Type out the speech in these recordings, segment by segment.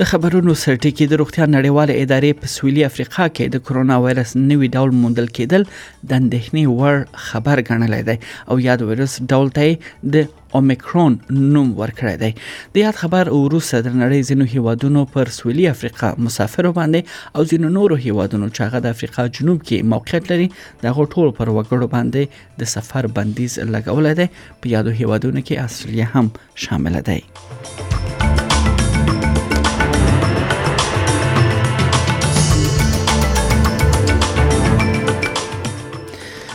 د خبرونو سرټکی د روغتیا نړیواله ادارې په سویلي افریقا کې د کرونا وایرس نوي ډول موندل کېدل د اندېښنې وړ خبر ګڼل دی او یاد وایرس ډول ته د اومیکرون نوم ورکړی دی د یاد خبر وروسته د نړۍ ځینو هیوادونو پر سویلي افریقا مسافرو باندې او ځینو نورو هیوادونو چې هغه د افریقا جنوب کې موقعیت لري د غټول پر وګړو باندې د سفر بندیز لګولای دی په یادو هیوادونو کې استرالیا هم شامل دی.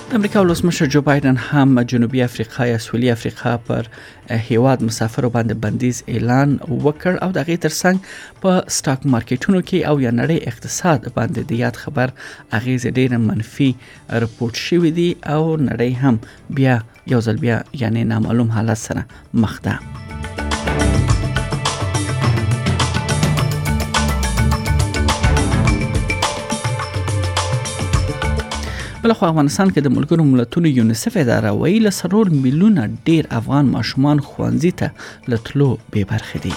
د امریکا ولسمشر جو بایدن هم جنوبي افریقا یا سویلي افریقا پر هیواد مسافرو باندې بندیز اعلان وکړ او د غي ترڅنګ په سٹاک مارکیټونو کې او یا نړۍ اقتصاد باندې د یاد خبر اغیز ډیر منفي رپورت شوې دي او نړۍ هم بیا یو ځل بیا یعنی نامعلوم حالت سره مخ ده بل خو افغانستان کې د ملګرو ملتونو یونیسف اداره ویل سرور میلیونه ډیر افغان ماشومان خوانځي ته له تلو بې برخې دي.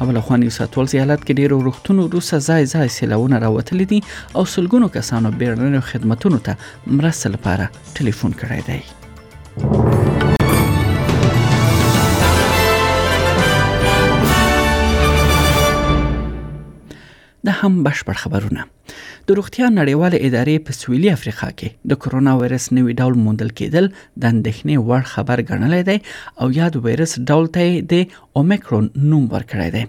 اوله خو نیو ساتول زیالات کې ډیرو روغتونو روسه ځای ځای سیلاونه راوتلې دي او سلګونو کسانو بیړنیو خدماتو ته مرسته لپاره ټلیفون کړی دی د هم بشپړ خبرونه د روغتیا نړیواله ادارې په سویلي افریقا کې د کرونا وایرس نوي ډول موندل کېدل د اندېښنې وړ خبر ګڼلی دی او یاد وایرس ډول ته د اومیکرون نوم ورکړی دی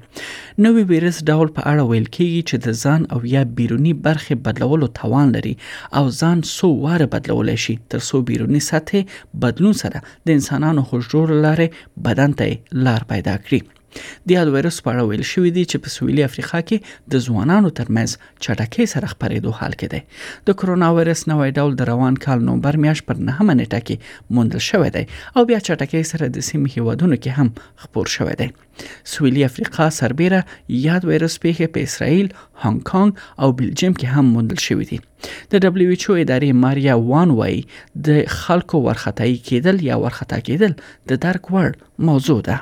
نوي وایرس ډول په اړه ویل کېږي چې د ځان او یا بیرونی برخې بدلولو توان لري او ځان سو واره بدلولی شي تر څو بیرونی سطح بدلون سره د انسانانو حجرو لاره بدن ته لار پیدا کړي د یاد وایرس په اړه ویل شوی دی چې په سویلي افریقا کې د ځوانانو ترمنځ چټکۍ سره خپرېدو حال کې دی د کرونا وایرس نوې ډول د روان کال نومبر میاشت پر نهمه نیټه کې موندل شوی دی او بیا چټکۍ سره د سیمې هیوادونو کې هم خپور شوی دی سویلي افریقا سربېره یاد وایرس پیښې په اسرائیل هانګ کانګ او بلجیم کې هم موندل شوې دي د دبليو ایچ او ادارې ماریا وان وایي د خلکو ورخطایي کېدل یا ورخطا کېدل د درک وړ موضوع ده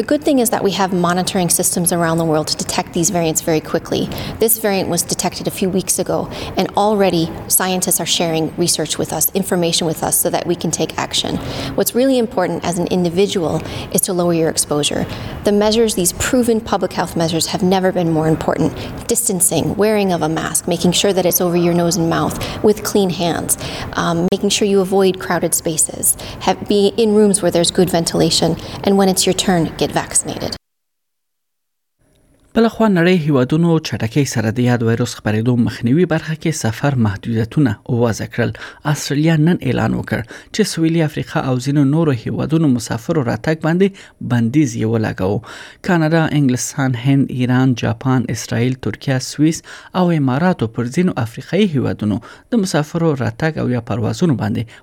The good thing is that we have monitoring systems around the world to detect these variants very quickly. This variant was detected a few weeks ago, and already scientists are sharing research with us, information with us, so that we can take action. What's really important as an individual is to lower your exposure. The measures, these proven public health measures, have never been more important. Distancing, wearing of a mask, making sure that it's over your nose and mouth with clean hands, um, making sure you avoid crowded spaces, have be in rooms where there's good ventilation and when it's your turn get vaccinated بلخوا نړۍ هیوادونو چټکۍ سره د یاد وایروس خبرېدو مخنیوي برخه کې سفر محدودیتونه وضع کړل استرالیا نن اعلان وکړ چې سویلي افریقا او ځینو نورو هیوادونو مسافرو راتګ باندې بندیز یې ولګاو کاناډا انګلستان هند ایران جاپان اسرائیل ترکیه سوئیس او اماراتو پر ځینو افریقایي هیوادونو د مسافرو راتګ او یا پروازونو باندې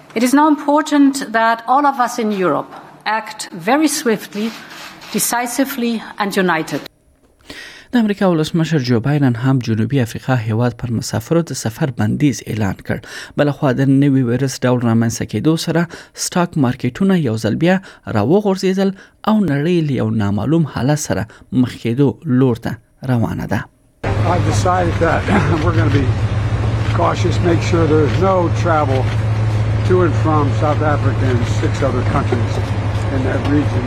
It is now important that all of us in Europe act very swiftly, decisively and united. د امریکا ولسمشر جو بایدن هم جنوبي افریقا هیواد پر مسافرو د سفر بندیز اعلان کړ بلخوا د نوي وایرس ډول رامنځته کېدو سره سټاک مارکیټونه یو ځل بیا راوغورځېدل او نړۍ له یو نامعلوم حالت سره مخ کېدو لور ته روانه ده I've decided that we're going to be cautious, make sure there's no travel to and from South Africa and six other countries in that region.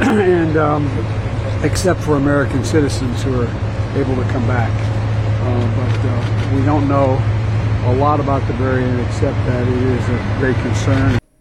and um, except for American citizens who are able to come back. Uh, but uh, we don't know a lot about the variant except that it is a great concern.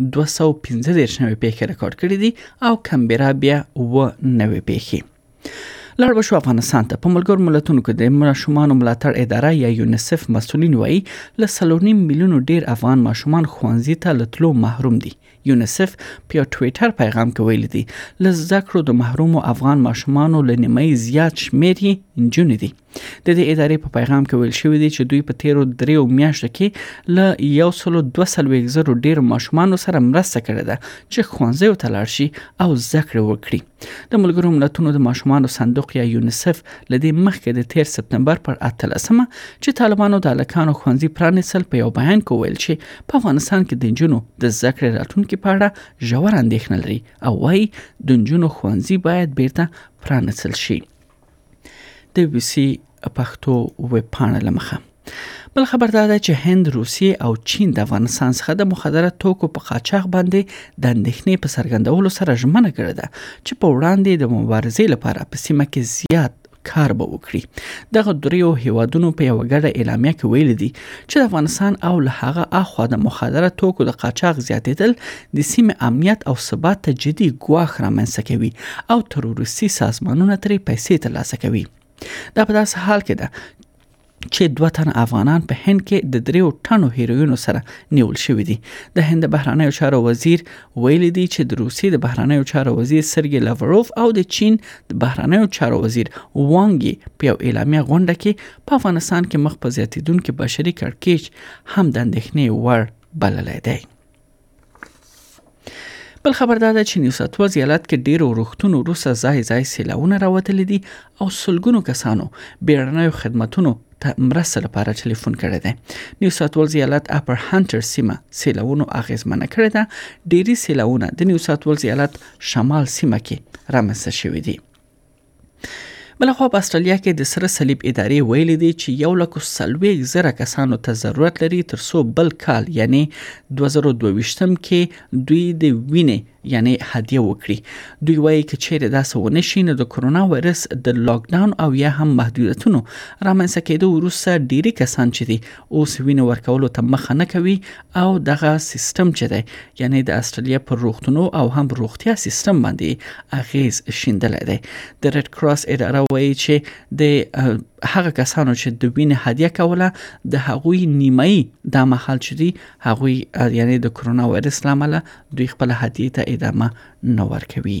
215 نوې پیښې ریکارډ کړې دي او کمبرا بیا و نوې پیښې لړ بشو افغانستان ته په ملګر ملتونو کې د ماشومان ملاتړ اداره یا یونیسف مسولین وایي ل سلورنیم میلیون ډیر افغان ماشومان خوانزي ته لتلو محروم دي یونیسف په ټوئیټر پیغام کې ویلي دي ل زده کړو د محروم افغان ماشومان لنیمای زیات شمیر یې جون دي د دې ادارې په پیغام کې ویل شوی دی چې دوی په تیرو دریو میاشتو کې له یو سلو دوه څلوېښت زرو ډیر ماشومانو سره مرسته کړې ده چې ښوونځیو ته لاړ شي او زده کړې وکړي د ملګرو ملتونو د ماشومانو صندوق یا یونیسف له دې مخکې د تیر سپتمبر پر اتلسمه چې طالبانو د الکانو ښوونځي پرانیستل په یو بیان کې ویل چې په افغانستان کې د جنونو د زده کړې راتلونکي په اړه ژور اندېښنه لري او وایي د جنونو ښوونځي باید بیرته پرانیستل شي د بي بي سي پښتو ویب پاڼه لمخه بل خبر دا ده چې هند روسیه او چین د افغانستان څخه د مخدره توکو په قاچاق باندې د اندېښنې په څرګندولو سره ژمنه کړې ده چې په وړاندې د مبارزې لپاره په سیمه کې زیات کار به وکړي دغه دریو هیوادونو په یو غړ اعلامیه کې ویل دي چې افغانستان او له هغه اخوا د مخدره توکو د قاچاق زیاتېدل د سیمې امنیت او ثبات ته جدي ګواښ رامنځته کوي او تروریستي سازمانونه ترې پیسې ترلاسه کوي دا په داسې حال کې ده چې دوه تن افغانان په هند کې د دریو ټنو هیروینو سره نیول شوې دي د هند بهرانه چارو وزیر ویلي دي چې د روسیې د بهرانه چارو وزیر سرګي لاوروف او د چین د بهرانه چارو وزیر وانګي په یو اعلامیه غونډه کې په افغانستان کې مخ په زیاتیدونکو بشري کړکېچ هم د اندېښنې وړ بللی دی بل خبر دا ده چې نیوساتوا ایالت کې ډیرو روغتونو وروسته ځای ځای سیلاونه راوتلي دي او سلګونو کسانو بیړنیو خدماتونو ته مرسته لپاره ټلیفون کړی دی نیو ساوت ولز ایالت اپر هانټر سیمه سیلاونو اغیزمنه کړې ده ډیری سیلاونه د نیو ساوت ولز ایالت شمال سیمه کې رامنځته شوې دي بل خو په استرالیا کې د سره صلیب ادارې ویلي دي چې یو لک سلويګ زره کسانو ته ضرورت لري تر څو بل کال یعنی 2022م کې دوی د وینې یعنی هدیه وکړي دوی وایي چې چیرې دا سونه شي نو د کورونا وایرس د لاک ډاون او یا هم محدودیتونو رامنځته کېدو وروسته ډیری کسان چې دي اوس وینه ورکولو ته مخه نه کوي او دغه سیستم چې دی یعنی د استرالیا پر روغتونو او هم روغتیا سیستم باندې اغیز شیندلی دی د ریډ کراس اداره وایي چې د هغه کسانو چې د وینې هدیه کوله د هغوی نیمایي دا مهال چې دی هغوی یعنی د کرونا وایرس لامل دوی خپل هدیه ته ادامه نه ورکوي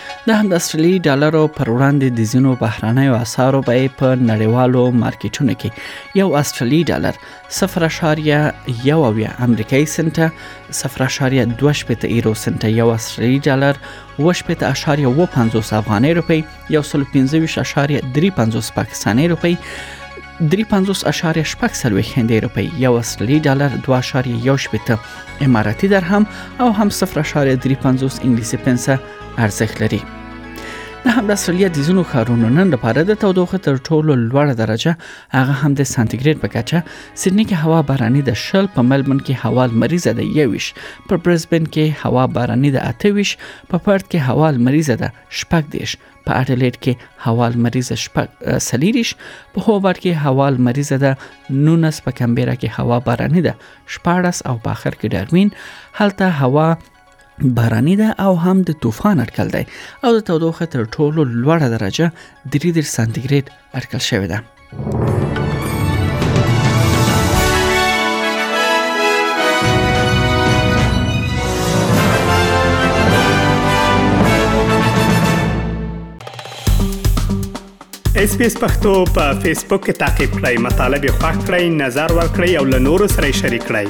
د هم د استرالی ډالرو پر وړاندې د ځینو بهرنیو اسعارو بیې په نړیوالو مارکیټونو کې یو استرالی ډالر 0.1 امریکایي سنت 0.28 یورو سنت یو استرالی ډالر 0.50 افغاني روپی 115.35 پاکستاني روپی 350.4 سلويخ هندي روپی یو استرالی ډالر 2.1 شپته اماراتي درهم او هم 0.35 انګلیسي پنسه ارزښت لري د هم د استرالیا د زونو خارونو نن لپاره د تودوخه تر ټولو لوړه درجه هغه هم د سانتیګریډ په کچه سیدنی کې هوا باراني د شل په ملبن کې هوا مریضه ده یوش په برزبن کې هوا باراني د 28 په پرت کې هوا مریضه ده شپږ دیش په اډلیډ کې هوا لمریزه شپږ سلیریش په هوبرټ کې هوا لمریزه ده 19 په کمبيرا کې هوا باراني ده 14 او په اخر کې ډارمین هلته هوا باراني ده او هم د طوفان اټکل دی او د تودوخه تر ټولو لوړه درجه 33 سانتیګریډ اټکل شوې ده اس پی اس پختو په فیسبوک کې تا کې پلی مطلب یو فاک کړئ نظر ور کړئ او له نورو سره شریک کړئ